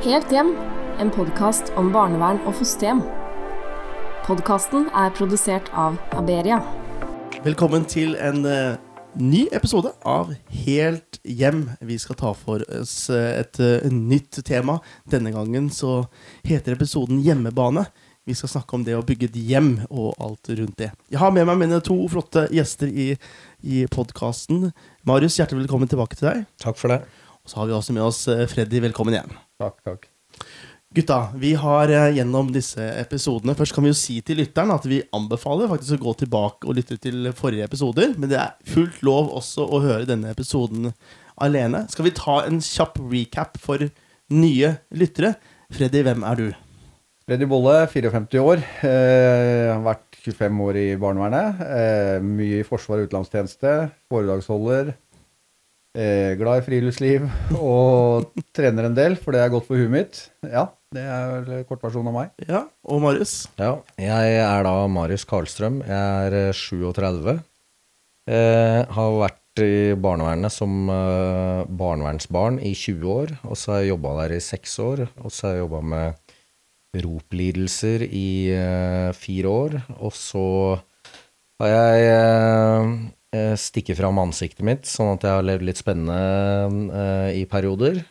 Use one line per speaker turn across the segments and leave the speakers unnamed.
Helt hjem, en podkast om barnevern og fosterhjem. Podkasten er produsert av Aberia.
Velkommen til en eh, ny episode av Helt hjem. Vi skal ta for oss eh, et eh, nytt tema. Denne gangen så heter episoden Hjemmebane. Vi skal snakke om det å bygge et hjem og alt rundt det. Jeg har med meg mine to flotte gjester i, i podkasten. Marius, hjertelig velkommen tilbake til deg.
Takk for det.
Så har vi også med oss eh, Freddy. Velkommen igjen.
Takk, takk.
Gutta, vi har eh, gjennom disse episodene Først kan vi jo si til lytteren at vi anbefaler faktisk å gå tilbake og lytte til forrige episoder. Men det er fullt lov også å høre denne episoden alene. Skal vi ta en kjapp recap for nye lyttere? Freddy, hvem er du?
Freddy Bolle, 54 år. Eh, har vært 25 år i barnevernet. Eh, mye i forsvar og utenlandstjeneste. Foredragsholder. Eh, glad i friluftsliv. Og trener en del, for det er godt for huet mitt. Ja, det er vel kortversjonen av meg.
Ja, Og Marius?
Ja, jeg er da Marius Karlstrøm. Jeg er eh, 37. Eh, har vært i barnevernet som eh, barnevernsbarn i 20 år. Og så har jeg jobba der i 6 år. Og så har jeg jobba med ROP-lidelser i eh, fire år. Og så har jeg eh, eh, fram ansiktet mitt, sånn at jeg har levd litt spennende eh, i perioder.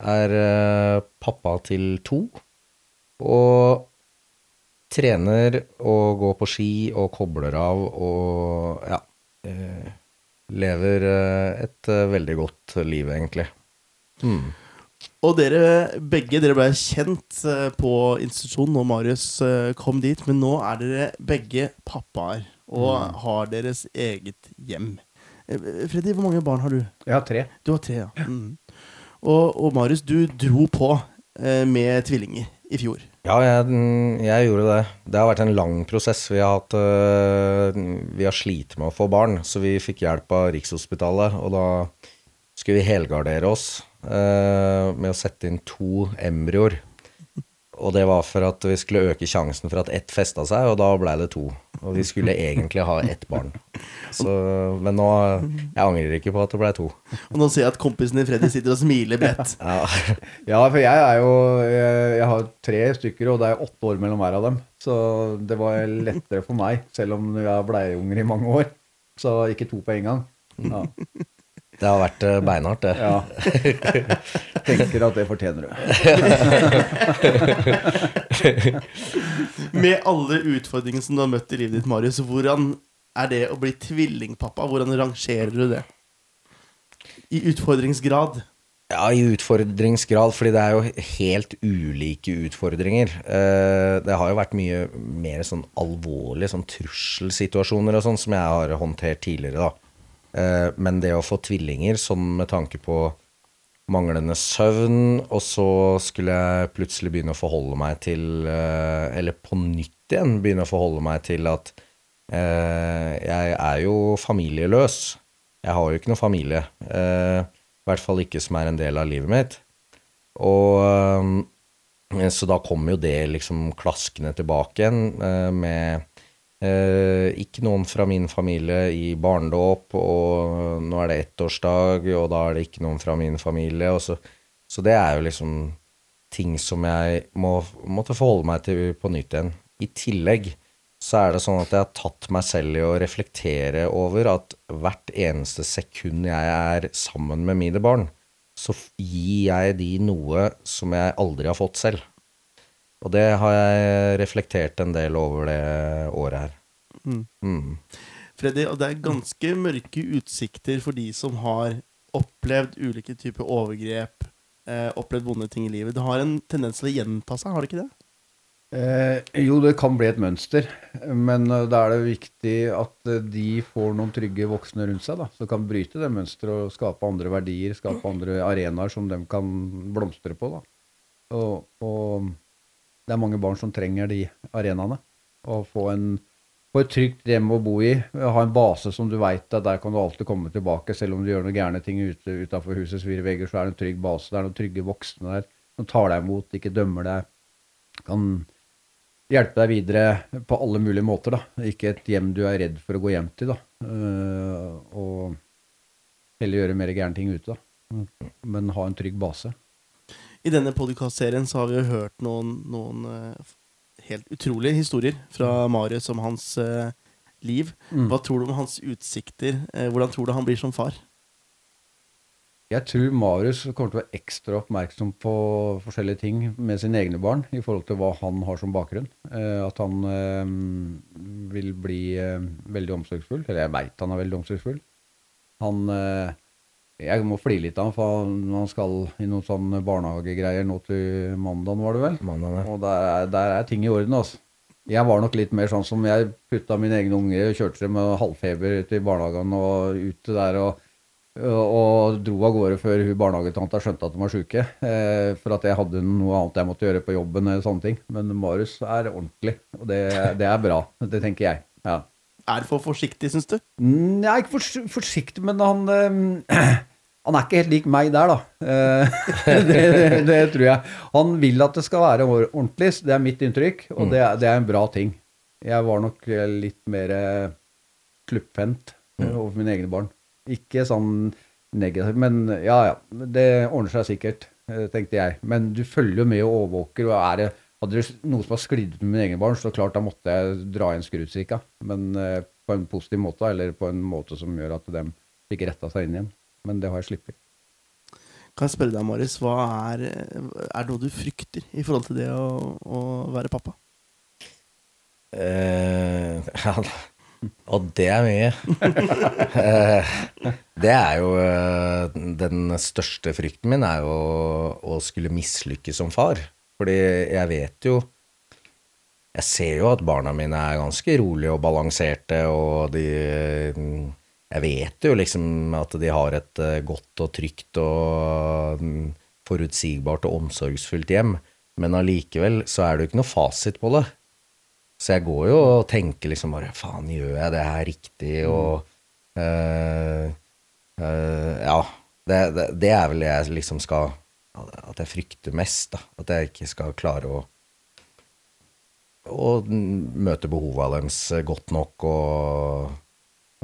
Er eh, pappa til to. Og trener og går på ski og kobler av og ja Lever et veldig godt liv, egentlig. Mm.
Og dere begge dere ble kjent på institusjonen når Marius kom dit. Men nå er dere begge pappaer og har deres eget hjem. Eh, Freddy, hvor mange barn har du?
Jeg har tre.
Du har tre, ja. Mm. Og, og Marius, du dro på eh, med tvillinger i fjor.
Ja, jeg, mm, jeg gjorde det. Det har vært en lang prosess. Vi har, hatt, øh, vi har slitt med å få barn, så vi fikk hjelp av Rikshospitalet. Og da skulle vi helgardere oss øh, med å sette inn to embryoer. Og det var for at vi skulle øke sjansen for at ett festa seg, og da blei det to. Og vi skulle egentlig ha ett barn. Så, men nå Jeg angrer ikke på at det blei to.
Og nå ser jeg at kompisen din Freddy sitter og smiler bredt.
Ja.
Ja, for jeg er jo Jeg, jeg har tre stykker, og det er åtte år mellom hver av dem. Så det var lettere for meg, selv om jeg har bleieunger i mange år. Så ikke to på en gang. Ja.
Det har vært øh, beinhardt, det.
ja. Tenker at det fortjener du.
Med alle utfordringene som du har møtt i livet ditt, Marius, hvordan er det å bli tvillingpappa? Hvordan rangerer du det? I utfordringsgrad.
Ja, i utfordringsgrad, fordi det er jo helt ulike utfordringer. Eh, det har jo vært mye mer sånn alvorlige sånn trusselsituasjoner og sånn som jeg har håndtert tidligere, da. Eh, men det å få tvillinger, sånn med tanke på manglende søvn, og så skulle jeg plutselig begynne å forholde meg til eh, Eller på nytt igjen begynne å forholde meg til at eh, jeg er jo familieløs. Jeg har jo ikke noe familie. I hvert fall ikke som er en del av livet mitt. Og Så da kommer jo det liksom klaskende tilbake igjen med Eh, ikke noen fra min familie i barnedåp, og nå er det ettårsdag, og da er det ikke noen fra min familie. Så, så det er jo liksom ting som jeg må, måtte forholde meg til på nytt igjen. I tillegg så er det sånn at jeg har tatt meg selv i å reflektere over at hvert eneste sekund jeg er sammen med mine barn, så gir jeg de noe som jeg aldri har fått selv. Og det har jeg reflektert en del over det året her. Mm.
Freddy, og det er ganske mørke utsikter for de som har opplevd ulike typer overgrep, eh, opplevd vonde ting i livet. Det har en tendens til å gjenta seg, har det ikke det?
Eh, jo, det kan bli et mønster, men eh, da er det viktig at eh, de får noen trygge voksne rundt seg, da, som kan bryte det mønsteret og skape andre verdier, skape andre arenaer som de kan blomstre på. Da. Og, og det er mange barn som trenger de arenaene. Å få, en, få et trygt hjem å bo i, ha en base som du veit at der kan du alltid komme tilbake, selv om du gjør noen gærne ting ute utafor husets fire vegger, så er det en trygg base. Det er noen trygge voksne der som tar deg imot, ikke dømmer deg. Kan hjelpe deg videre på alle mulige måter. da. Ikke et hjem du er redd for å gå hjem til. da. Uh, og heller gjøre mer gærne ting ute. da. Men ha en trygg base.
I denne podkastserien så har vi jo hørt noen, noen eh, helt utrolige historier fra Marius om hans uh, liv.
Mm.
Hva tror du om hans utsikter? Eh, hvordan tror du han blir som far?
Jeg tror Marius kommer til å være ekstra oppmerksom på forskjellige ting med sine egne barn i forhold til hva han har som bakgrunn. At han vil bli veldig omsorgsfull. Eller jeg veit han er veldig omsorgsfull. Han Jeg må flire litt av han, for han, skal i noen sånne barnehagegreier nå til mandagen, var det vel?
Mandag, ja.
Og der er, der er ting i orden, altså. Jeg var nok litt mer sånn som jeg putta mine egne unger, kjørte dem med halvfeber ut i barnehagen og ute der og, og, og dro av gårde før hun barnehagetanta skjønte at de var sjuke. Eh, for at jeg hadde noe annet jeg måtte gjøre på jobben eller sånne ting. Men Marius er ordentlig, og det, det er bra. Det tenker jeg. Ja.
Er for forsiktig, syns du?
Nei, er ikke for, forsiktig, men han eh, Han er ikke helt lik meg der, da. Eh, det, det, det tror jeg. Han vil at det skal være ordentlig, det er mitt inntrykk, og det, er- det er en bra ting. Jeg var nok eh, litt mer eh, slupphendt eh, overfor mine egne barn. Ikke sånn negativt, men ja ja, det ordner seg sikkert, tenkte jeg. Men du følger jo med og overvåker, og er det hadde det noe som har sklidd ut med mine egne barn, så klart da måtte jeg dra inn skrutrikka. Men på en positiv måte, eller på en måte som gjør at de fikk retta seg inn igjen. Men det har jeg sluppet.
Kan jeg spørre deg, Marius, hva er, er det noe du frykter i forhold til det å, å være pappa?
Uh, ja, og det er mye. uh, det er jo uh, Den største frykten min er jo å skulle mislykkes som far. Fordi jeg vet jo Jeg ser jo at barna mine er ganske rolige og balanserte, og de Jeg vet jo liksom at de har et eh, godt og trygt og mm, forutsigbart og omsorgsfullt hjem, men allikevel så er det jo ikke noe fasit på det. Så jeg går jo og tenker liksom bare Faen, gjør jeg det her riktig? Og øh, øh, Ja. Det, det, det er vel det jeg liksom skal At jeg frykter mest, da. At jeg ikke skal klare å å møte behovet deres godt nok og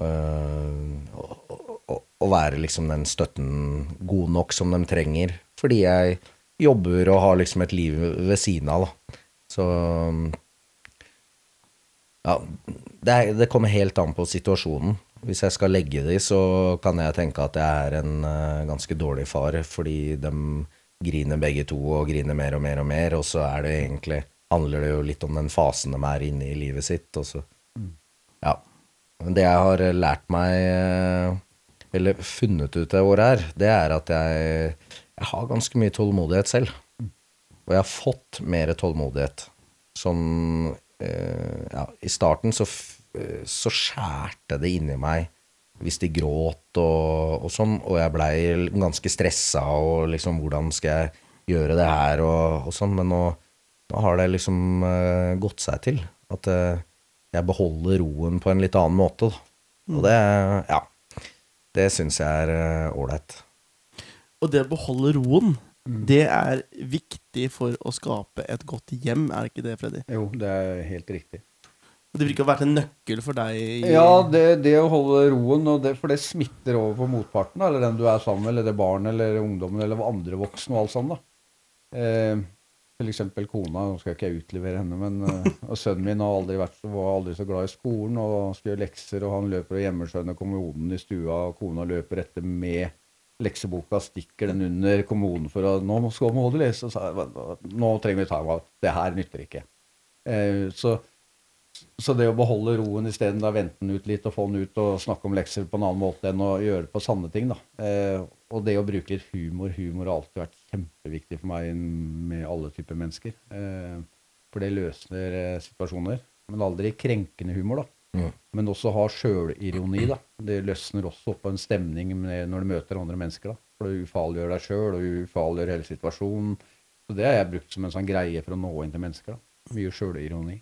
eh, og, og være liksom den støtten god nok som de trenger. Fordi jeg jobber og har liksom et liv ved siden av, da. Så ja, det, er, det kommer helt an på situasjonen. Hvis jeg skal legge de, så kan jeg tenke at jeg er en uh, ganske dårlig far, fordi de griner begge to og griner mer og mer og mer, og så er det egentlig handler det jo litt om den fasen de er inne i livet sitt, og så Ja. Det jeg har lært meg, eh, eller funnet ut det året her, det er at jeg, jeg har ganske mye tålmodighet selv. Og jeg har fått mer tålmodighet. Sånn eh, Ja, i starten så, eh, så skjærte det inni meg hvis de gråt og, og sånn, og jeg blei ganske stressa og liksom Hvordan skal jeg gjøre det her og, og sånn, men nå, nå har det liksom eh, gått seg til. At eh, jeg beholder roen på en litt annen måte. Da. Og det, ja, det syns jeg er ålreit.
Og det å beholde roen, det er viktig for å skape et godt hjem, er det ikke det, Freddy?
Jo, det er helt riktig.
Det virker å være en nøkkel for deg. i-
Ja, det, det å holde roen, og det, for det smitter over på motparten, eller den du er sammen med, eller det barnet, eller ungdommen, eller andre voksne og alt sånt. da. Eh, eksempel kona, nå skal ikke jeg utlevere henne, men eh, og sønnen min har aldri vært var aldri så glad i skolen, og skal gjøre lekser, og han løper og gjemmer seg under kommoden i stua, og kona løper etter med lekseboka, stikker den under kommoden for å Nå skal må du lese, så Nå trenger vi ta av. Det her nytter ikke. Eh, så så det å beholde roen isteden, vente den ut litt og få den ut og snakke om lekser på en annen måte enn å gjøre det på sanne ting, da. Eh, og det å bruke litt humor. Humor har alltid vært kjempeviktig for meg med alle typer mennesker. Eh, for det løsner eh, situasjoner. Men aldri krenkende humor, da.
Mm.
Men også ha sjølironi, da. Det løsner også opp på en stemning når du møter andre mennesker, da. For det ufarliggjør deg sjøl, og ufarliggjør hele situasjonen. Så det har jeg brukt som en sånn greie for å nå inn til mennesker, da. Mye sjølironi.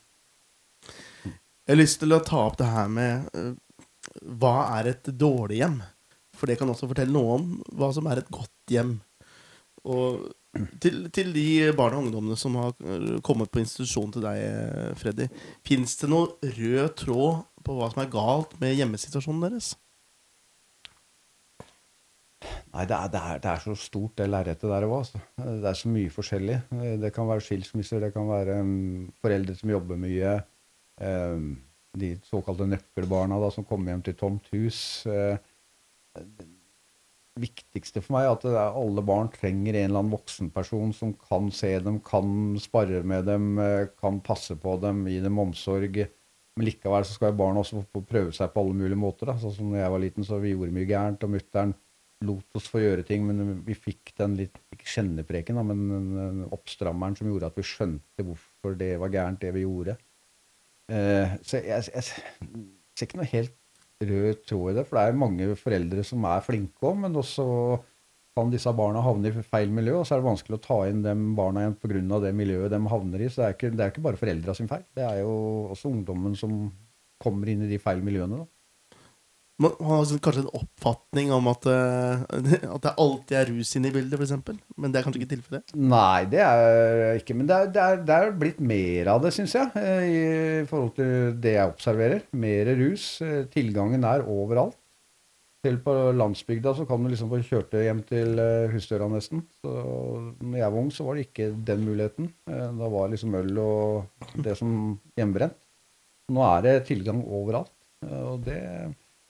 Jeg har lyst til å ta opp det her med eh, hva er et dårlig hjem? For det kan også fortelle noe om hva som er et godt hjem. Og til, til de barna og ungdommene som har eh, kommet på institusjon til deg, eh, Freddy, fins det noe rød tråd på hva som er galt med hjemmesituasjonen deres?
Nei, det er, det er, det er så stort, det lerretet der òg. Altså. Det er så mye forskjellig. Eh, Det kan være skilsmisser, det kan være um, foreldre som jobber mye. Um, de såkalte nøkkelbarna da, som kommer hjem til tomt hus. Eh, viktigste for meg at alle barn trenger en eller annen voksenperson som kan se dem, kan spare med dem, eh, kan passe på dem, gi dem omsorg. Men likevel så skal barna også få prøve seg på alle mulige måter. Da. Sånn som når jeg var liten, så vi gjorde mye gærent, og mutter'n lot oss få gjøre ting, men vi fikk den litt ikke kjennepreken, da, men oppstrammeren som gjorde at vi skjønte hvorfor det var gærent, det vi gjorde. Eh, så jeg, jeg, ser ikke noe helt rød tråd i det, for det er mange foreldre som er flinke òg, men også kan disse barna havne i feil miljø, og så er det vanskelig å ta inn de barna igjen pga. det miljøet de havner i. Så det er ikke, det er ikke bare foreldra sin feil, det er jo også ungdommen som kommer inn i de feil miljøene. da.
Man har sånn kanskje en oppfatning om at, eh, at det alltid er rus inne i bildet, f.eks. Men det er kanskje ikke tilfellet?
Nei, det er ikke Men det er, det er, det er blitt mer av det, syns jeg, eh, i forhold til det jeg observerer. Mer rus. Eh, Tilgangen er overalt. Selv på landsbygda så kan du liksom få kjørt det hjem til husdøra nesten. Så når jeg var ung, så var det ikke den muligheten. Da var liksom øl og det som hjemmebrent. Nå er det tilgang overalt. Og det,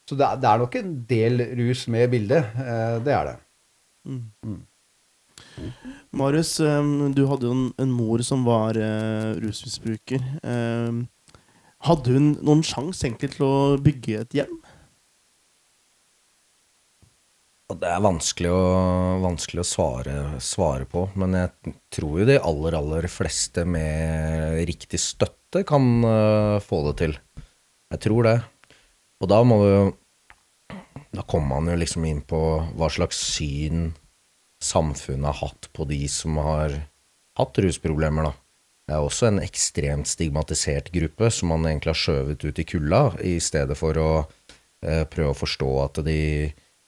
så det er, det er nok en del rus med i bildet. eh, Det er det.
Marius, eh, du hadde jo en, en mor som var eh, rusmisbruker. Eh, hadde hun noen sjanse egentlig til å bygge et hjem?
Det er vanskelig å, vanskelig å svare, svare på, men jeg tror jo de aller, aller fleste med riktig støtte kan øh, få det til. Jeg tror det. Og da må du Da kommer man jo liksom inn på hva slags syn samfunnet har hatt på de som har hatt rusproblemer, da. Det er også en ekstremt stigmatisert gruppe som man egentlig har skjøvet ut i kulda, i stedet for å eh, prøve å forstå at de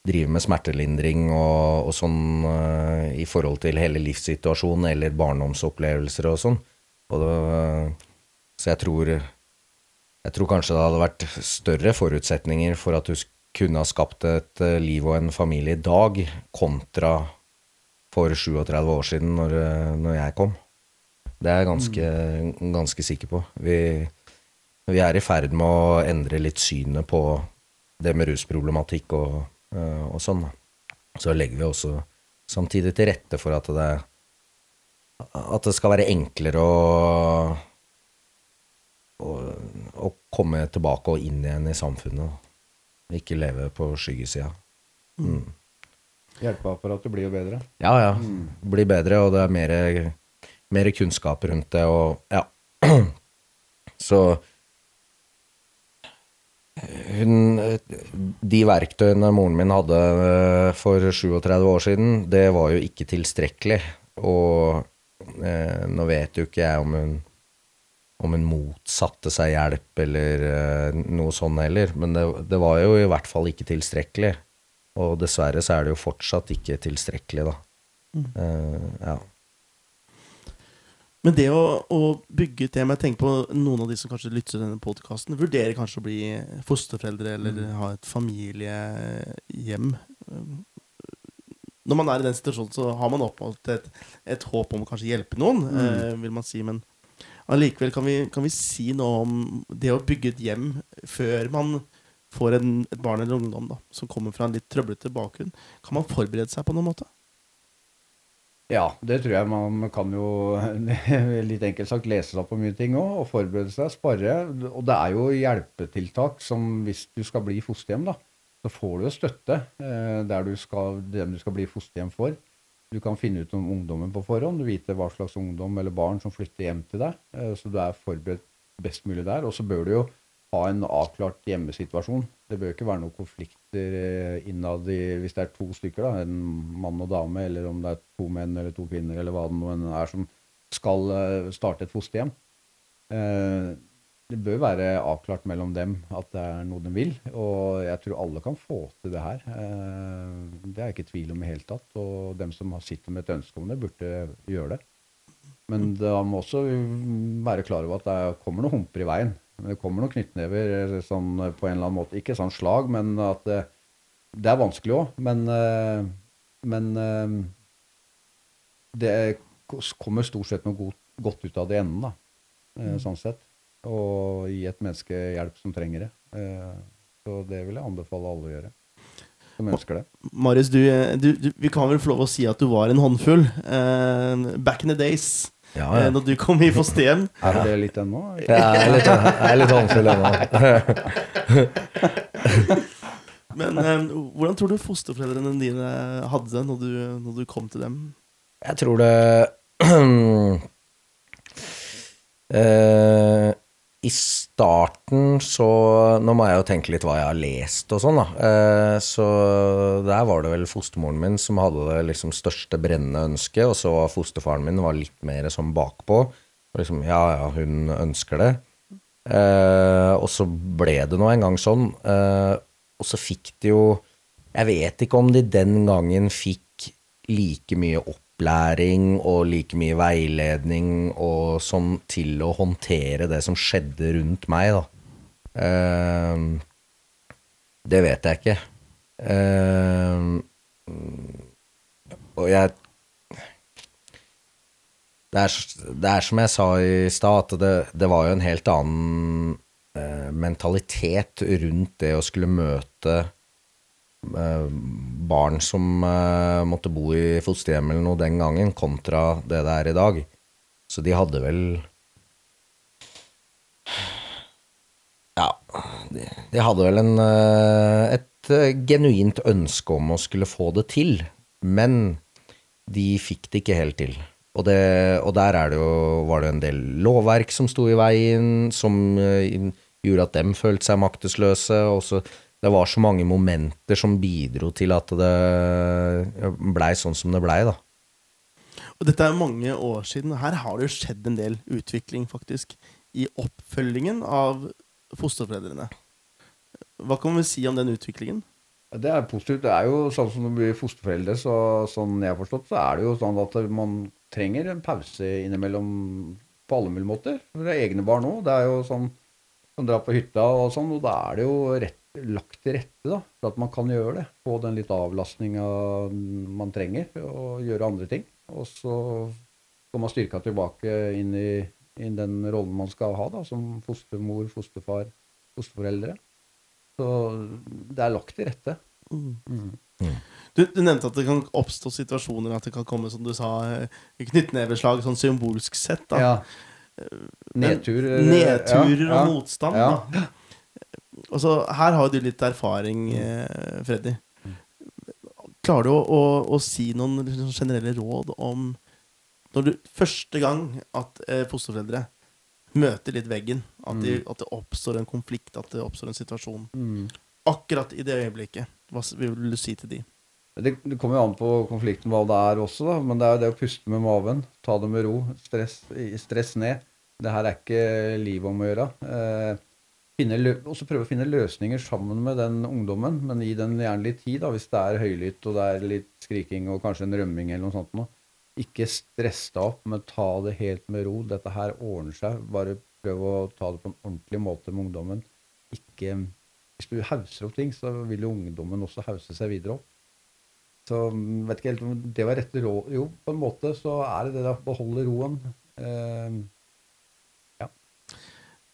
driver med smertelindring og, og sånn eh, i forhold til hele livssituasjonen eller barndomsopplevelser og sånn. Og det, så jeg tror jeg tror kanskje det hadde vært større forutsetninger for at du kunne ha skapt et eh, liv og en familie i dag, kontra for 37 år siden, når, eh, når jeg kom. Det er jeg ganske, ganske sikker på. Vi, vi er i ferd med å endre litt synet på det med rusproblematikk og, eh, og sånn. Så legger vi også samtidig til rette for at det, at det skal være enklere å, å, komme tilbake og inn igjen i samfunnet. Ikke leve på skyggesida. Mm.
Hjelpeapparatet blir jo bedre.
Ja, ja. Blir bedre, og det er mer, mer kunnskap rundt det, og ja. Så hun De verktøyene moren min hadde eh, for 37 år siden, det var jo ikke tilstrekkelig. Og eh, nå vet jo ikke jeg om hun om hun motsatte seg hjelp eller eh, noe sånn heller, men det, det var jo i hvert fall ikke tilstrekkelig. Og dessverre så er det jo fortsatt ikke tilstrekkelig, da. Eh, ja.
Men det å, å bygge et hjem Jeg tenker på noen av de som kanskje lytter til denne podkasten, vurderer kanskje å bli fosterforeldre eller ha et familiehjem. Når man er i den situasjonen, så har man oppholdt et, et håp om å kanskje hjelpe noen, eh, vil man si. Men allikevel kan kan vi si noe om det å bygge et hjem før man får en, et barn eller ungdom da, som kommer fra en litt trøblete bakgrunn. Kan man forberede seg på noen måte?
Ja, det tror jeg man kan jo litt enkelt sagt lese seg på mye ting òg, og forberede seg, spare. Og det er jo hjelpetiltak som hvis du skal bli fosterhjem, da, så får du jo støtte eh, der du skal, dem du skal bli fosterhjem for. Du kan finne ut om ungdommen på forhånd, du vite hva slags ungdom eller barn som flytter hjem til deg, eh, så du er forberedt best mulig der. Og så bør du jo ha en avklart hjemmesituasjon. Det bør ikke være noen konflikter eh, innad i Hvis det er to stykker, da, en mann og dame, eller om det er to menn eller to kvinner, eller hva det nå er som skal eh, starte et fosterhjem. Det bør være avklart mellom dem at det er noe de vil, og jeg tror alle kan få til det her. Eh, Det er jeg ikke i tvil om i hele tatt, og dem som sitter med et ønske om det, burde gjøre det. Men da må også være klar over at det kommer noen humper i veien. Det kommer noen knyttnever eh, sånn, eh, på en eller annen måte. Ikke sånn slag, men at det, det er vanskelig òg. Men Men det kommer stort sett noe godt, ut av det i enden, da. Eh, sånn sett. Og gi et menneske hjelp som trenger det. Eh, så det vil jeg anbefale alle å gjøre. Som ønsker det.
Marius, du, du, du, vi kan vel få lov å si at du var en håndfull. Eh, back in the days.
Ja,
eh,
ja.
Når du kom i fosterhjem.
Er det litt ennå?
Jeg er litt, jeg er litt håndfull ennå.
Men eh, hvordan tror du fosterforeldrene dine hadde det når du, når du kom til dem?
Jeg tror det eh, I starten så Nå må jeg jo tenke litt hva jeg har lest og sånn, da. Eh, så der var det vel fostermoren min som hadde det liksom største brennende ønsket, og så var fosterfaren min var litt mer sånn bakpå. Og liksom, ja, ja, hun ønsker det. Eh, og så ble det nå en gang sånn. Eh, og så fikk de jo Jeg vet ikke om de den gangen fikk like mye opplæring og like mye veiledning og sånn til å håndtere det som skjedde rundt meg, da. Uh, det vet jeg ikke. Uh, og jeg det er, det er som jeg sa i stad, at det, det var jo en helt annen eh, mentalitet rundt det å skulle møte barn som eh, måtte bo i fosterhjem eller noe den gangen, kontra det det er i dag. Så de hadde vel Ja, de, de hadde vel en, eh, et eh, genuint ønske om å skulle få det til, men de fikk det ikke helt til. Og, det, og der er det jo, var det en del lovverk som sto i veien, som eh, gjorde at dem følte seg maktesløse. Og så, det var så mange momenter som bidro til at det blei sånn som det blei, da.
Og dette er mange år siden. Her har det jo skjedd en del utvikling, faktisk, i oppfølgingen av fosterforeldrene. Hva kan vi si om den utviklingen?
Det er positivt. Det er jo sånn som du blir fosterforeldre, så sånn jeg har forstått, så er det jo sånn at man trenger en pause innimellom på alle mulige måter. Det er egne barn òg. Det er jo sånn man drar på hytta og sånn, og da er det jo rett, lagt til rette da, for at man kan gjøre det. Få den litt avlastninga man trenger, og gjøre andre ting. Og så får man styrka tilbake inn i, inn den rollen man skal ha da, som fostermor, fosterfar, fosterforeldre. Så det er lagt til rette.
Du, du nevnte at det kan oppstå situasjoner at det kan komme, som du sa, eh, knyttneveslag, sånn symbolsk sett. da.
Ja.
nedturer
Nedtur. eh,
Nedturer
ja, ja.
og motstand.
Ja.
Da. Og så Her har du litt erfaring, eh, Freddy. Klarer du å, å, å si noen liksom, generelle råd om Når du første gang at eh, fosterforeldre møter litt veggen, at, de, at det oppstår en konflikt, at det oppstår en situasjon
Mm.
Akkurat i det øyeblikket, hva vil du si til de?
Det, det kommer jo an på konflikten hva det er også, da. Men det er jo det å puste med maven. Ta det med ro. Stress, stress ned. Det her er ikke livet om å gjøre. Eh, også prøve å finne løsninger sammen med den ungdommen, men gi den gjerne litt tid, da, hvis det er høylytt og det er litt skriking og kanskje en rømming eller noe sånt. Noe. Ikke stress deg opp, men ta det helt med ro. Dette her ordner seg. Bare prøv å ta det på en ordentlig måte med ungdommen. Ikke Hvis du hauser opp ting, så vil ungdommen også hause seg videre opp. Så mm, vet ikke helt om det var rette råd Jo, på en måte så er det det å beholde roen. Eh,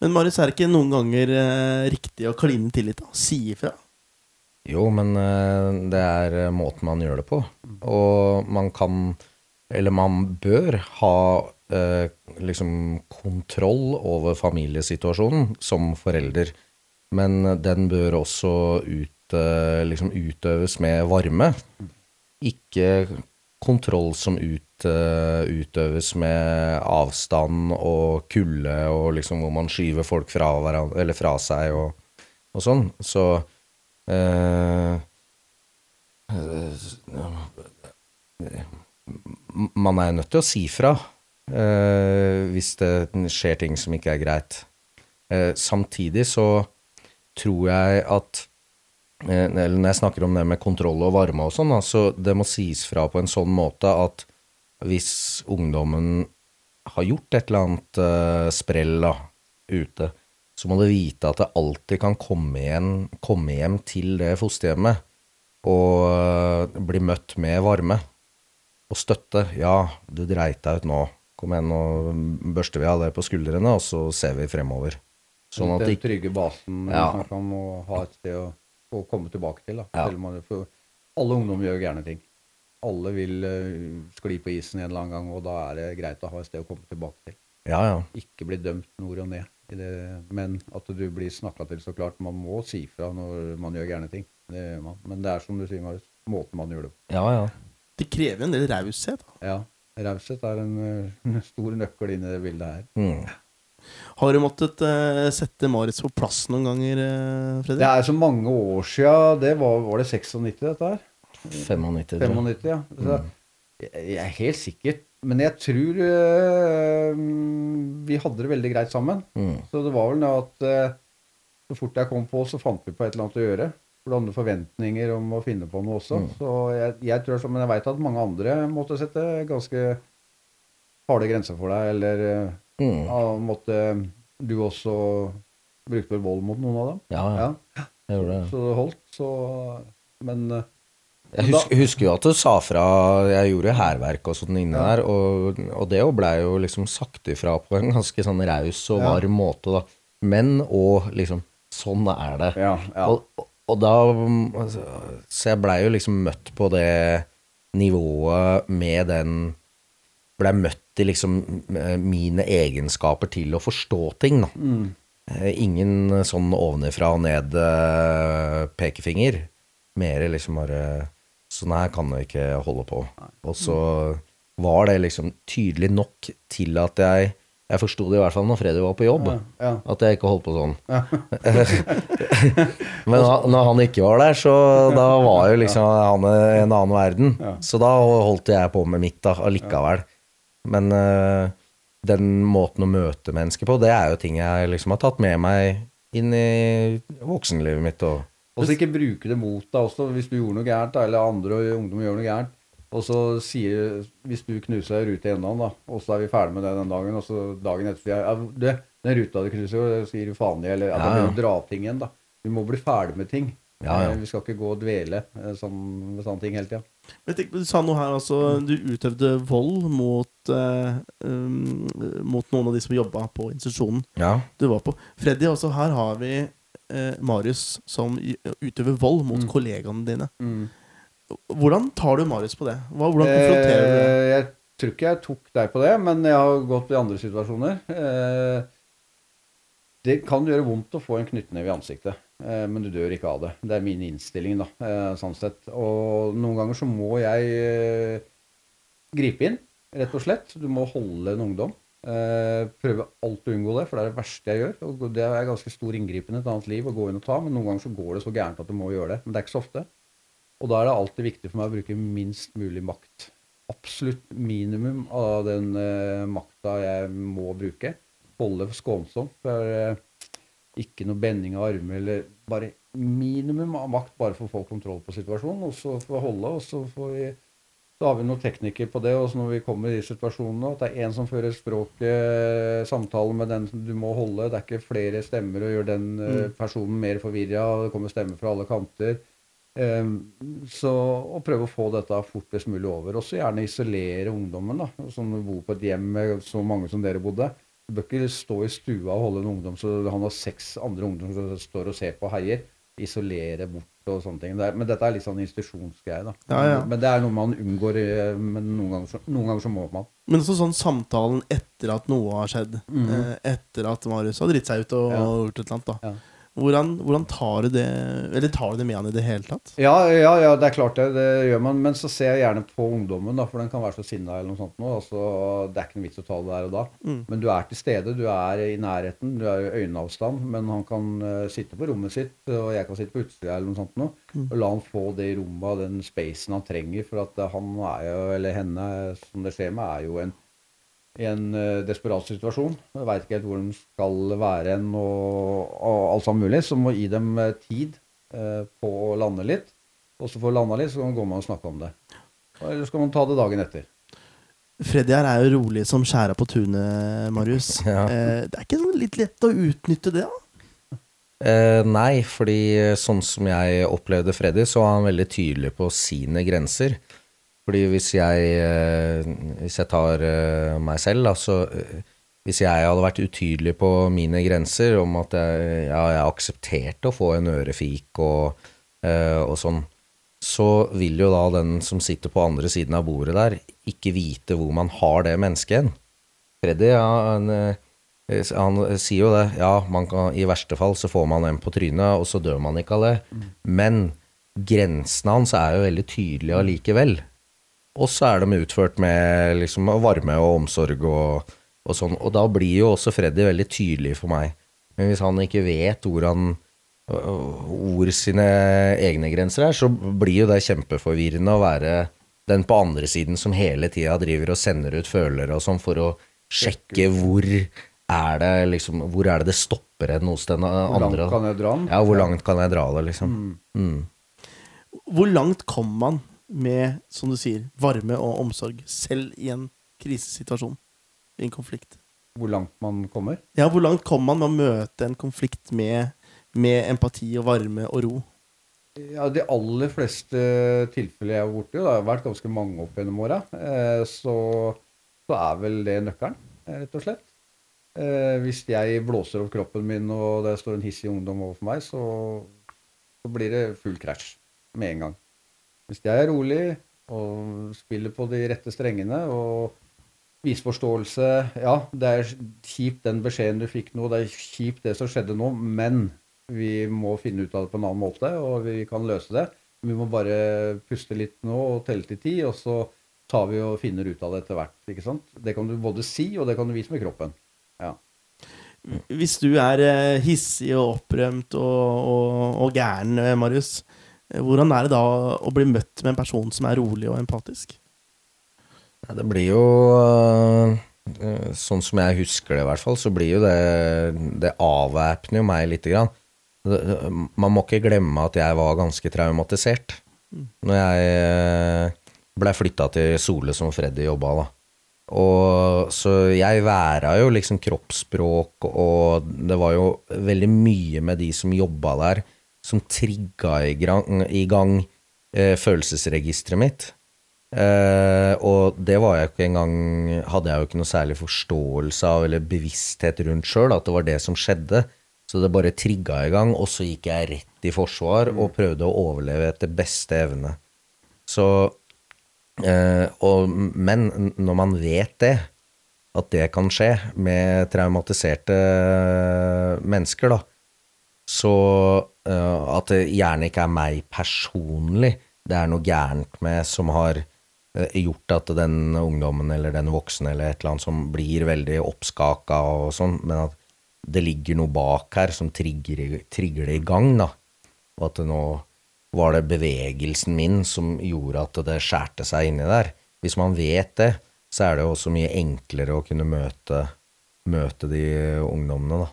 Men Marius, er det ikke noen ganger eh, riktig å kline til litt? da? Si ifra?
Jo, men eh, det er eh, måten man gjør det på. Og man kan, eller man bør, ha eh, liksom kontroll over familiesituasjonen som forelder. Men den bør også ut, eh, liksom utøves med varme. Ikke kontroll som ut, eh, utøves med avstand og kulde, og liksom hvor man skyver folk fra, hverandre, fra seg og, og sånn. Så uh, Man er nødt til å si fra uh, hvis det skjer ting som ikke er greit. Samtidig så tror jeg at eller Når jeg snakker om det med kontroll og varme og sånn, altså så det må sies fra på en sånn måte at hvis ungdommen har gjort et eller annet uh, sprell da, ute, så må du vite at det alltid kan komme, igjen, komme hjem til det fosterhjemmet og øh, bli møtt med varme og støtte. Ja, du dreit deg ut nå. Kom igjen, nå børster vi av det på skuldrene, og så ser vi fremover. Sånn at
Den trygge basen
Ja.
man kan ha et sted å, å komme tilbake til. Da.
Ja.
Selv om man, for alle ungdom gjør gærne ting. Alle vil eh, skli på isen en eller annen gang, og da er det greit å ha et sted å komme tilbake til.
Ja, ja.
Ikke bli dømt nord og ned. I det, men at du blir snakka til, så klart. Man må si fra når man gjør gærne ting. Det gjør man. Men det er som du sier, Marius, måten man gjør det på.
Ja, ja.
Det krever en del raushet.
Ja. Raushet er en eh, stor nøkkel inn i det bildet her.
Mm.
Har du måttet uh, sette Maritz på plass noen ganger, uh, Fredrik?
Det er så mange år sia. Det var, var det 96, dette her?
95,
95, ja. Så, jeg, jeg er helt sikker. Men jeg tror eh, vi hadde det veldig greit sammen.
Mm.
Så det var vel det at eh, så fort jeg kom på, så fant vi på et eller annet å gjøre. For du andre forventninger om å finne på noe også.
Mm.
Så jeg, jeg tror Men jeg veit at mange andre måtte sette ganske harde grenser for deg. Eller eh,
Mm.
ja, måtte du også brukte vel vold mot noen av dem?
Ja, ja.
Ja,
Jeg gjorde det.
Så det holdt. Så Men
Jeg husker, husker jo at du sa fra Jeg gjorde jo hærverk og sånn inne der, og, og det blei jo liksom sagt ifra på en ganske sånn raus og varm måte, da. Men og liksom Sånn er det.
ja, ja.
Og, og da altså, Så jeg blei jo liksom møtt på det nivået med den Blei møtt i liksom eh, mine egenskaper til å forstå ting, da.
Mm.
Eh, Ingen sånn ovenifra og ned eh, pekefinger. Mer liksom bare Sånn her kan du ikke holde på. Og så var det liksom tydelig nok til at jeg Jeg forsto det i hvert fall når Freddy var på jobb.
Ja, ja.
At jeg ikke holdt på sånn. Men da, når han ikke var der, så da var jo liksom han en annen verden.
Ja.
Så da holdt jeg på med mitt da, allikevel. Men uh, den måten å møte mennesker på, det er jo ting jeg liksom har tatt med meg inn i voksenlivet mitt. Og,
Og så ikke bruke det mot deg også, hvis du gjorde noe gærent, eller andre og ungdom gjør noe gærent. Og så sier Hvis du knuser ei rute i enden, da, og så er vi ferdig med det den dagen, og så dagen etter sier jeg ja, du, den ruta du knuser, jo, sier du faen i, eller ja, ja.
Ja,
blir
ja.
du dra ting igjen, da. Vi må bli ferdig med ting.
Ja, ja.
Eh, Vi skal ikke gå og dvele eh, sånn, med sånne ting hele tida.
Du sa noe her, altså. Du utøvde vold mot, eh, um, mot noen av de som jobba på institusjonen
ja.
du var på. Freddy, også her har vi eh, Marius som utøver vold mot
Mm.
kollegaene dine. Hvordan tar du Marius på det? Hva, hvordan konfronterer du det?
Eh, jeg tror ikke jeg tok deg på det, men jeg har gått i andre situasjoner. Eh, det kan gjøre vondt å få en knyttneve i ansiktet, eh, men du dør ikke av det. Det er min innstilling, da, eh, sånn sett. Og noen ganger så må jeg eh, gripe inn, rett og slett. Du må holde en ungdom. Eh, prøve alt å unngå det, for det er det verste jeg gjør. Og det er ganske stor inngripen i et annet liv å gå inn og ta, men noen ganger så går det så gærent at du må gjøre det. Men det er ikke så ofte. Og da er det alltid viktig for meg å bruke minst mulig makt. Absolutt minimum av den uh, makta jeg må bruke. Holde skånsomt. For, uh, ikke noe bending av armer eller bare minimum av makt bare for å få kontroll på situasjonen. Og så får holde, og så får vi så har vi noen teknikker på det. også når vi kommer i situasjonene, at det er én som fører språket, samtalen med den som du må holde. Det er ikke flere stemmer og gjør den eh, personen mer forvirra. Det kommer stemmer fra alle kanter. Ehm, så å prøve å få dette fortest mulig over. Også gjerne isolere ungdommen, da. Som bor på et hjem med så mange som dere bodde. Du bør ikke stå i stua og holde en ungdom så han har seks andre ungdommer som står og ser på og heier. Isolere bort og sånne ting. Det er, men dette er litt sånn institusjonsgreie, da.
Ja, ja.
Men det er noe man unngår, eh, men noen ganger så, noen ganger så må man.
Men også sånn samtalen etter at noe har skjedd. eh, etter at Marius har dritt seg ut og
ja.
og gjort et eller annet. da
Ja.
Hvordan, hvordan tar du det Eller tar du det med han i det hele tatt?
Ja, ja, ja, det er klart det. Det gjør man. Men så ser jeg gjerne på ungdommen, da, for den kan være så sinna eller noe sånt. Nå, altså, det er ikke noe vits å ta det der og da.
Mm.
Men du er til stede, du er i nærheten, du er i øyneavstand. Men han kan uh, sitte på rommet sitt, og jeg kan sitte på utsida eller noe sånt. Nå, Og la han få det rommet og den spacen han trenger. For at han er jo, eller henne som det skjer med, er jo en i en eh, desperat situasjon. Veit ikke helt hvor de skal være hen og, og alt sammen mulig. Så må gi dem eh, tid eh, på å lande litt. Og så får landa litt, så går man og snakker om det. Eller skal man ta det dagen etter.
Freddy her er jo rolig som skjæra på tunet, Marius.
Ja.
Eh, det er ikke sånn litt lett å utnytte det, da?
Eh, nei, fordi sånn som jeg opplevde Freddy, så var han veldig tydelig på sine grenser. Fordi hvis jeg, eh, hvis jeg tar eh, meg selv, da, så eh, Hvis jeg hadde vært utydelig på mine grenser om at jeg, ja, jeg aksepterte å få en ørefik og, og sånn, så vil jo da den som sitter på andre siden av bordet der, ikke vite hvor man har det mennesket hen. Freddy, ja, han, han sier jo det. Ja, man kan, i verste fall så får man en på trynet, og så dør man ikke av det. Men grensene hans er jo veldig tydelige allikevel. Og så er de utført med liksom varme og omsorg og, og sånn. Og da blir jo også Freddy veldig tydelig for meg. Men hvis han ikke vet hvor han hvor sine egne grenser er, så blir jo det kjempeforvirrende å være den på andre siden som hele tida driver og sender ut følere og sånn for å sjekke hvor er det liksom Hvor er det det stopper en hos den andre.
Hvor langt kan jeg dra den?
Ja, hvor langt kan jeg dra det, liksom? Mm.
Hvor langt kom man med, som du sier, varme og omsorg, selv i en krisesituasjon? I en konflikt?
Hvor langt man kommer?
Ja, hvor langt kommer man med å møte en konflikt med, med empati og varme og ro?
Ja, De aller fleste tilfeller jeg har vært i, det har vært ganske mange opp gjennom åra, eh, så, så er vel det nøkkelen, eh, rett og slett. Eh, hvis jeg blåser opp kroppen min og det står en hissig ungdom overfor meg, så, så blir det full krasj med en gang. Hvis jeg er rolig og spiller på de rette strengene og viser forståelse Ja, det er kjipt den beskjeden du fikk nå, det er kjipt det som skjedde nå, men vi må finne ut av det på en annen måte, og vi kan løse det. Vi må bare puste litt nå og telle til ti, og så tar vi og finner ut av det etter hvert. ikke sant? Det kan du både si, og det kan du vise med kroppen. Ja.
Hvis du er eh, hissig og opprømt og, og, og gæren, eh, Marius, hvordan er det da å bli møtt med en person som er rolig og empatisk?
Det blir jo øh, øh, Sånn som jeg husker det, i hvert fall, så blir jo det Det avvæpner jo meg lite grann. Man må ikke glemme at jeg var ganske traumatisert når jeg blei ble flytta til Sole som Freddy jobba, da. Og så jeg væra jo liksom kroppsspråk, og det var jo veldig mye med de som jobba der, som trigga i gang, i gang eh, følelsesregisteret mitt. Eh, og det var jeg ikke engang Hadde jeg jo ikke noe særlig forståelse av eller bevissthet rundt sjøl, at det var det som skjedde. Så det bare trigga i gang, og så gikk jeg rett i forsvar og prøvde å overleve etter beste evne. Så eh, og, Men når man vet det, at det kan skje med traumatiserte mennesker, da, så uh, at det gjerne ikke er meg personlig det er noe gærent med som har uh, gjort at den ungdommen eller den voksne eller et eller annet som blir veldig oppskaka og sånn, men at det ligger noe bak her som trigger, trigger det i gang, da. Og at nå var det bevegelsen min som gjorde at det skjærte seg inni der. Hvis man vet det, så er det også mye enklere å kunne møte, møte de ungdommene, da.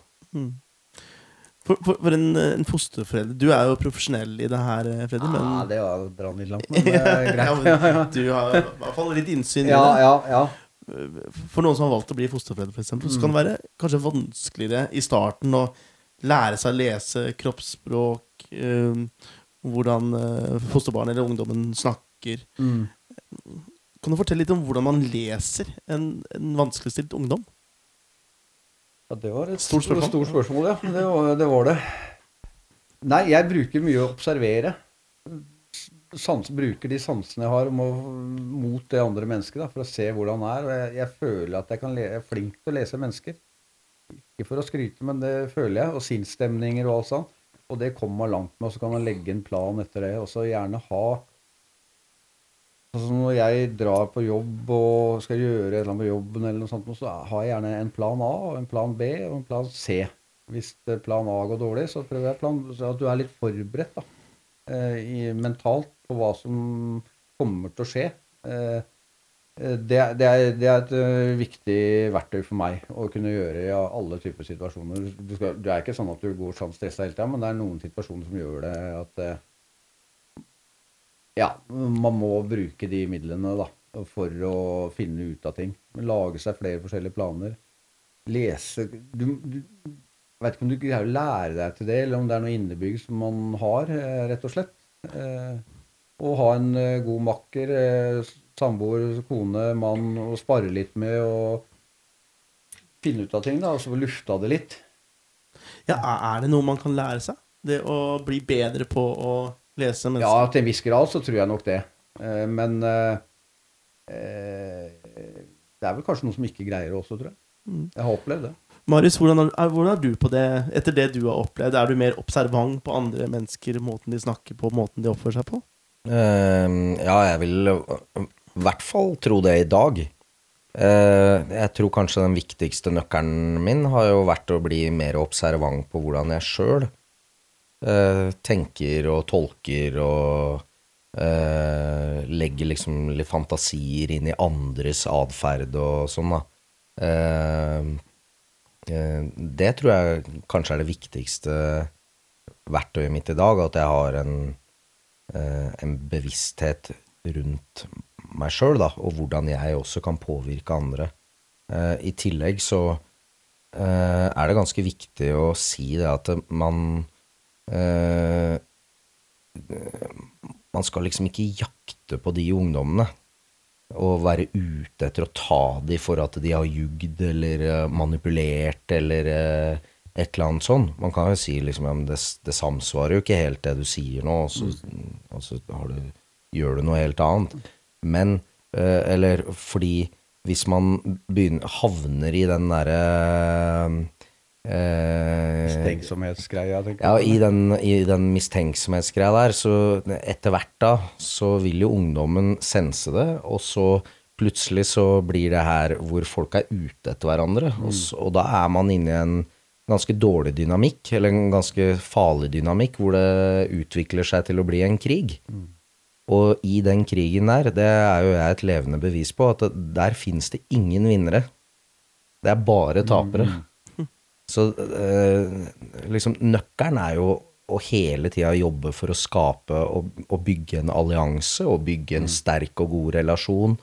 For, for, for en, en fosterforelder Du er jo profesjonell i det her, eh, Freddy, men
Ja, det var langt, men det er
Ja,
greit.
men du har i hvert fall litt innsyn i det.
ja, ja.
For noen som har valgt å bli fosterforelder, for eksempel, så kan det være kanskje vanskeligere i starten å lære seg å lese kroppsspråk, øh, hvordan eh, fosterbarnet eller ungdommen snakker.
Mm.
Kan du fortelle litt om hvordan man leser en, en vanskeligstilt ungdom?
Ja, det var et
Stort spørsmål.
Stort spørsmål, ja. Det var, det var det. Nei, jeg bruker mye å observere. Sans, bruker de sansene jeg har om å, mot det andre mennesket, da, for å se hvordan det er. Jeg, jeg føler at jeg, jeg er flink til å lese mennesker. Ikke for å skryte, men det føler jeg. Og sinnsstemninger og alt sånt. Og det kommer man langt med, og så kan man legge en plan etter det. Og så gjerne ha Altså Når jeg drar på jobb og skal gjøre et eller annet på jobben, eller noe sånt, så har jeg gjerne en plan A, en plan B og en plan C. Hvis eh, plan A går dårlig, så prøver jeg plan at du er litt forberedt da, eh, i, mentalt på hva som kommer til å skje. Eh, det, det, er, det er et viktig verktøy for meg å kunne gjøre i alle typer situasjoner. Du, skal, du er ikke sånn at du går sånn stressa hele tida, men det er noen situasjoner som gjør det at ja, man må bruke de midlene da, for å finne ut av ting. Lage seg flere forskjellige planer. Lese du, du, vet ikke om du greier å lære deg til det, eller om det er noe innebygd som man har, eh, rett og slett. Eh, å ha en eh, god makker, samboer, kone, mann, å spare litt med og finne ut av ting, da, og så lufta det litt.
Ja, er det noe man kan lære seg? Det å bli bedre på å lese
Ja, til en viss grad så tror jeg nok det. Eh, Men eh, det er vel kanskje noen som ikke greier det også, tror jeg.
Mm.
Jeg har opplevd det.
Marius, hvordan er, er- hvordan er du på det etter det du har opplevd? Er du mer observant på andre mennesker, måten de snakker på, måten de oppfører seg på?
Uh, ja, jeg vil i hvert fall tro det i dag. Uh, jeg tror kanskje den viktigste nøkkelen min har jo vært å bli mer observant på hvordan jeg sjøl tenker og tolker og eh, legger liksom litt fantasier inn i andres atferd og sånn, da. Eh, eh, det tror jeg kanskje er det viktigste verktøyet mitt i dag, at jeg har en eh, en bevissthet rundt meg sjøl, da, og hvordan jeg også kan påvirke andre. Eh, I tillegg så eh, er det ganske viktig å si det at man eh, Man skal liksom ikke jakte på de ungdommene og være ute etter å ta de for at de har jugd eller eh, manipulert eller eh, et eller annet sånn. Man kan jo si liksom ja, men det, det samsvarer jo ikke helt det du sier nå, og så, og så har du, gjør du noe helt annet. Men eh, Eller fordi hvis man begynner, havner i den derre eh,
Mistenksomhetsgreia, tenker
ja, i den, i den mistenksomhetsgreia der, så etter hvert da, så vil jo ungdommen sense det, og så plutselig så blir det her hvor folk er ute etter hverandre, og, så, og da er man inne i en ganske dårlig dynamikk, eller en ganske farlig dynamikk, hvor det utvikler seg til å bli en krig. Og i den krigen der, det er jo jeg et levende bevis på, at det, der finnes det ingen vinnere. Det er bare tapere. Så eh, liksom nøkkelen er jo å hele tida jobbe for å skape og, og bygge en allianse og bygge en sterk og god relasjon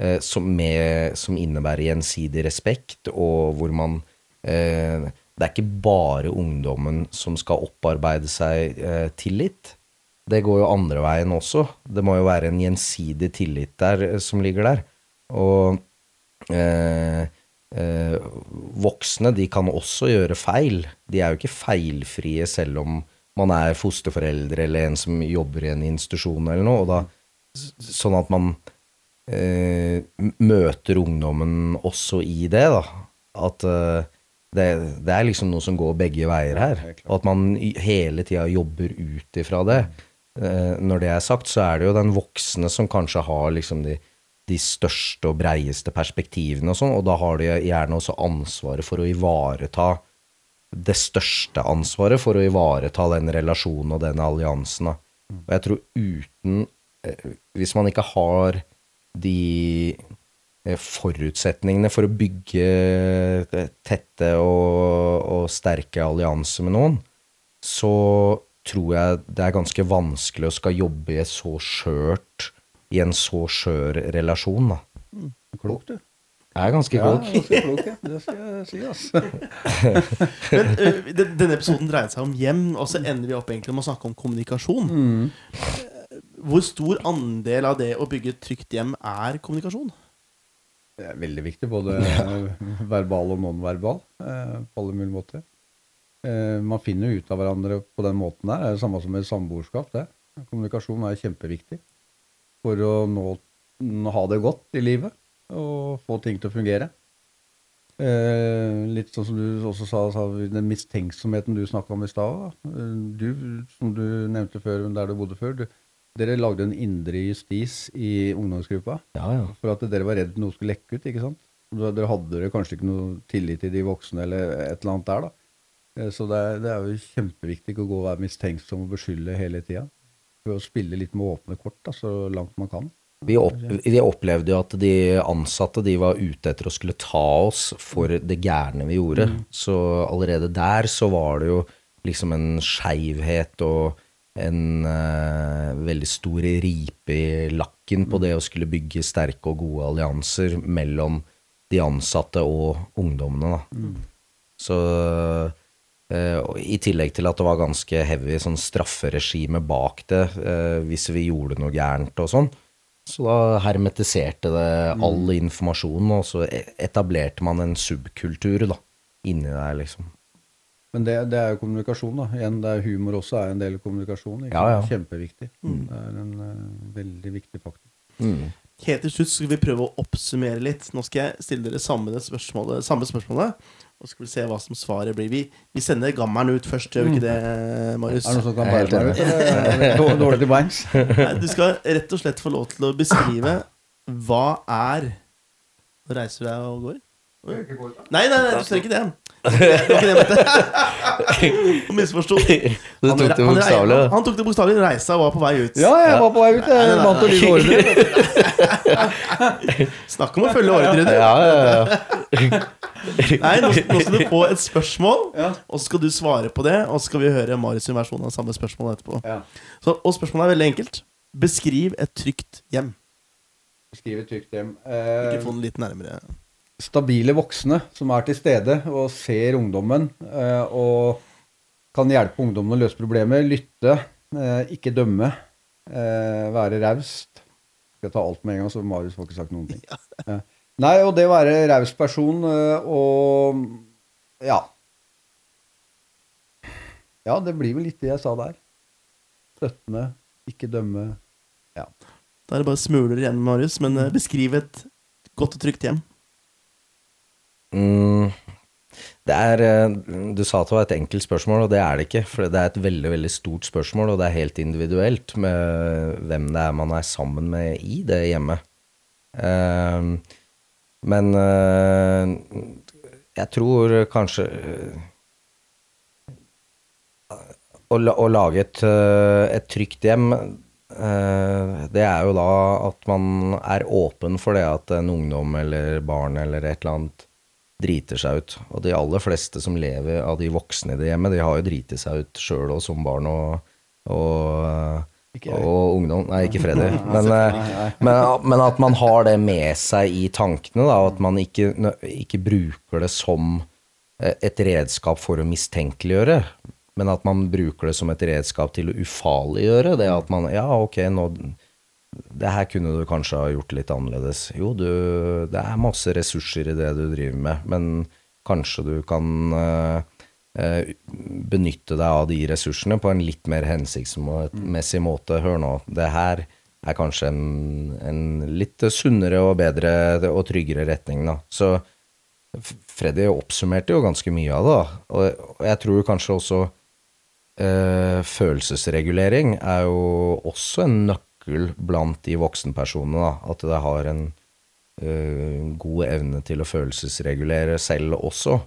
eh, som, med, som innebærer gjensidig respekt, og hvor man eh, Det er ikke bare ungdommen som skal opparbeide seg eh, tillit. Det går jo andre veien også. Det må jo være en gjensidig tillit der eh, som ligger der. Og eh, eh, voksne, de kan også gjøre feil. De er jo ikke feilfrie selv om man er fosterforeldre eller en som jobber i en institusjon eller noe. Og da, sånn at man eh, møter ungdommen også i det, da. At eh, det, det er liksom noe som går begge veier her. Og at man hele tida jobber ut ifra det. Eh, når det er sagt, så er det jo den voksne som kanskje har liksom de, de største og breieste perspektivene og sånn, og da har de gjerne også ansvaret for å ivareta det største ansvaret for å ivareta den relasjonen og den alliansen. Og jeg tror uten eh, Hvis man ikke har de eh, forutsetningene for å bygge eh, tette og, og sterke allianser med noen, så tror jeg det er ganske vanskelig å skal jobbe i et så skjørt i en så skjør relasjon, da.
Klok, du.
Jeg er ganske
Ja,
klok.
ganske klok, ja. Det skal jeg si, altså.
Men uh, Denne episoden dreide seg om hjem, og så ender vi opp egentlig med å snakke om kommunikasjon. Hvor stor andel av det å bygge et trygt hjem er kommunikasjon?
Det er veldig viktig, både verbal og non-verbal, eh, på alle mulige måter. Eh, man finner ut av hverandre på den måten der. Det er det samme som med samboerskap. det. Kommunikasjon er kjempeviktig for å nå, ha det godt i livet og få ting til å fungere. Eh, litt sånn som du også sa, sa den mistenksomheten du snakka om i stad. Eh, Du, som du nevnte før, der du bodde før, du, dere lagde en indre justis i ungdomsgruppa.
Ja, ja.
For at dere var redd noe skulle lekke ut, ikke sant? Dere hadde kanskje ikke noe tillit til de voksne eller et eller annet der, da. Eh, Så det er, det er jo kjempeviktig å gå og være mistenksom og beskylde hele tida. For å spille litt med åpne kort da, så langt man kan.
Vi, opp, vi opplevde jo at de ansatte de var ute etter å skulle ta oss for det gærne vi gjorde. Så allerede der så var det jo liksom en skeivhet og en uh, veldig stor ripe i lakken på det å skulle bygge sterke og gode allianser mellom de ansatte og ungdommene. Da. Så Eh, og I tillegg til at det var ganske heavy sånn strafferegime bak det eh, hvis vi gjorde noe gærent og sånn. Så da hermetiserte det all informasjon, og så e- etablerte man en subkultur da, inni der, liksom.
Men det, det er jo kommunikasjon, da. Igjen, det er humor også er en del kommunikasjon. Ikke?
Ja, ja.
Kjempeviktig. Kjempeviktig. Det er en uh, veldig viktig faktor.
Mm.
Helt til slutt skal vi prøve å oppsummere litt. Nå skal jeg stille dere samme spørsmålet, samme spørsmålet og så skal vi se hva som svaret blir. Vi, vi sender gammelen ut først, gjør vi ikke det, Marius?
Er det noe som kan dår- Dårlig til beins?
Du skal rett og slett få lov til å beskrive hva er Nå reiser du deg og går? Nei, nei, nei, du ser ikke det. Mente. Du misforsto.
Du
Han-
tok det bokstavelig. Han,
Han tok det bokstavelig, reisa og var på vei ut.
Ja, jeg var på vei ut. Jeg vant å lyve ordre.
Snakk om å følge ordre, du.
Ja, ja, ja.
Nei, nå, nå skal du få et spørsmål, og så skal du svare på det. Og så skal vi høre Marius' versjon av samme spørsmål etterpå. Så, og spørsmålet er veldig enkelt. Beskriv et trygt hjem.
Beskriv et trygt hjem. Uh,
Ikke få den litt nærmere.
Stabile voksne som er til stede og ser ungdommen eh, og kan hjelpe ungdommen å løse problemer. Lytte, eh, ikke dømme. Eh, være raust. Skal jeg ta alt med en gang, så Marius får ikke sagt noen ting. Ja. Nei, og det å være raus person og ja. Ja, det blir vel litt det jeg sa der. Støttende, ikke dømme.
Da er det bare smuler igjen, Marius. Men beskriv et godt og trygt hjem.
Mm, det er eh, Du sa at det var et enkelt spørsmål, og det er det ikke. For det er et veldig veldig stort spørsmål, og det er helt individuelt med hvem det er man er sammen med i det hjemmet. Eh, men eh, jeg tror kanskje eh, å, å lage et, et trygt hjem det er jo da at man er åpen for det at en ungdom eller barn eller et eller annet driter seg ut. Og de aller fleste som lever av de voksne i det hjemmet, de har jo driti seg ut sjøl og som barn og, og, og ungdom. Nei, ikke Freddy. Men, eh, men, men at man har det med seg i tankene, da, og at man ikke, ikke bruker det som eh, et redskap for å mistenkeliggjøre, men at man bruker det som et redskap til å ufarliggjøre. Det at man Ja, ok, nå Det her kunne du kanskje ha gjort litt annerledes. Jo, du Det er masse ressurser i det du driver med, men kanskje du kan eh, eh, benytte deg av de ressursene på en litt mer hensiktsmessig måte. Hør nå, det her er kanskje en, en litt sunnere og bedre og tryggere retning, da. Så Freddy oppsummerte jo ganske mye av det, da. Og, jeg tror kanskje også eh, følelsesregulering er jo også en nøkkel blant de voksenpersonene, da. At det har en uh, god evne til å følelsesregulere selv også.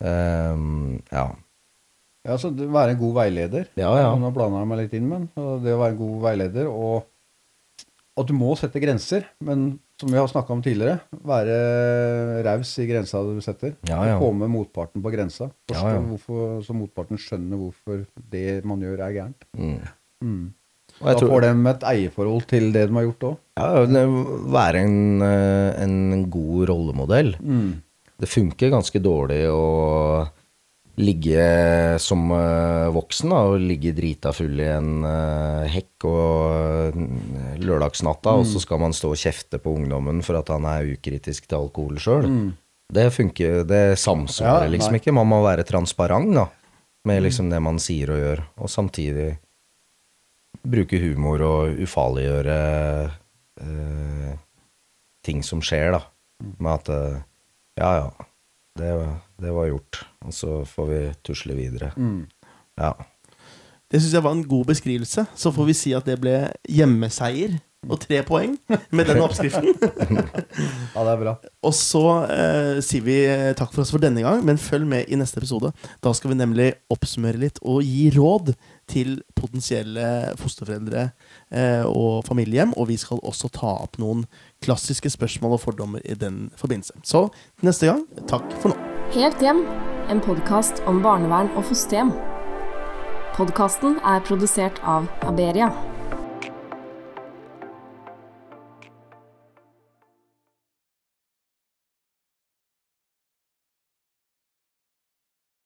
Um, ja.
Ja, så det, Være en god veileder.
Ja, ja.
Nå blander jeg meg litt inn, men det å være en god veileder og at du må sette grenser, men som vi har snakka om tidligere, være raus i grensa du setter.
Ja, ja.
Få med motparten på grensa.
Ja, ja.
Hvorfor, så motparten skjønner hvorfor det man gjør, er gærent.
Mm.
Mm. Da
tror-
får de et eierforhold til det de har gjort òg.
Ja, være en, eh, en god rollemodell. Det funker ganske dårlig å ligge som eh, voksen da, og ligge drita full i en eh, hekk og lørdagsnatta, lørdagsnatta, og så skal man stå og kjefte på ungdommen for at han er ukritisk til alkohol sjøl. Det funker, det samsvarer
Ja,
liksom ikke. Man må være transparent da, med liksom det man sier og gjør, og samtidig bruke humor og ufarliggjøre eh, ting som skjer, da. Med at eh, ja, ja, det, det var gjort. Og så får vi tusle videre. Ja.
Det syns jeg var en god beskrivelse. Så får vi si at det ble hjemmeseier og tre poeng med den oppskriften.
Ja, det er bra.
Og så eh, sier vi takk for oss for denne gang, men følg med i neste episode. Da skal vi nemlig oppsummere litt og gi råd til potensielle fosterforeldre eh, og familiehjem. Og vi skal også ta opp noen klassiske spørsmål og fordommer i den forbindelse. Så neste gang, takk for nå.
Helt hjem, en podkast om barnevern og fosterhjem. Podkasten er produsert av Aberia.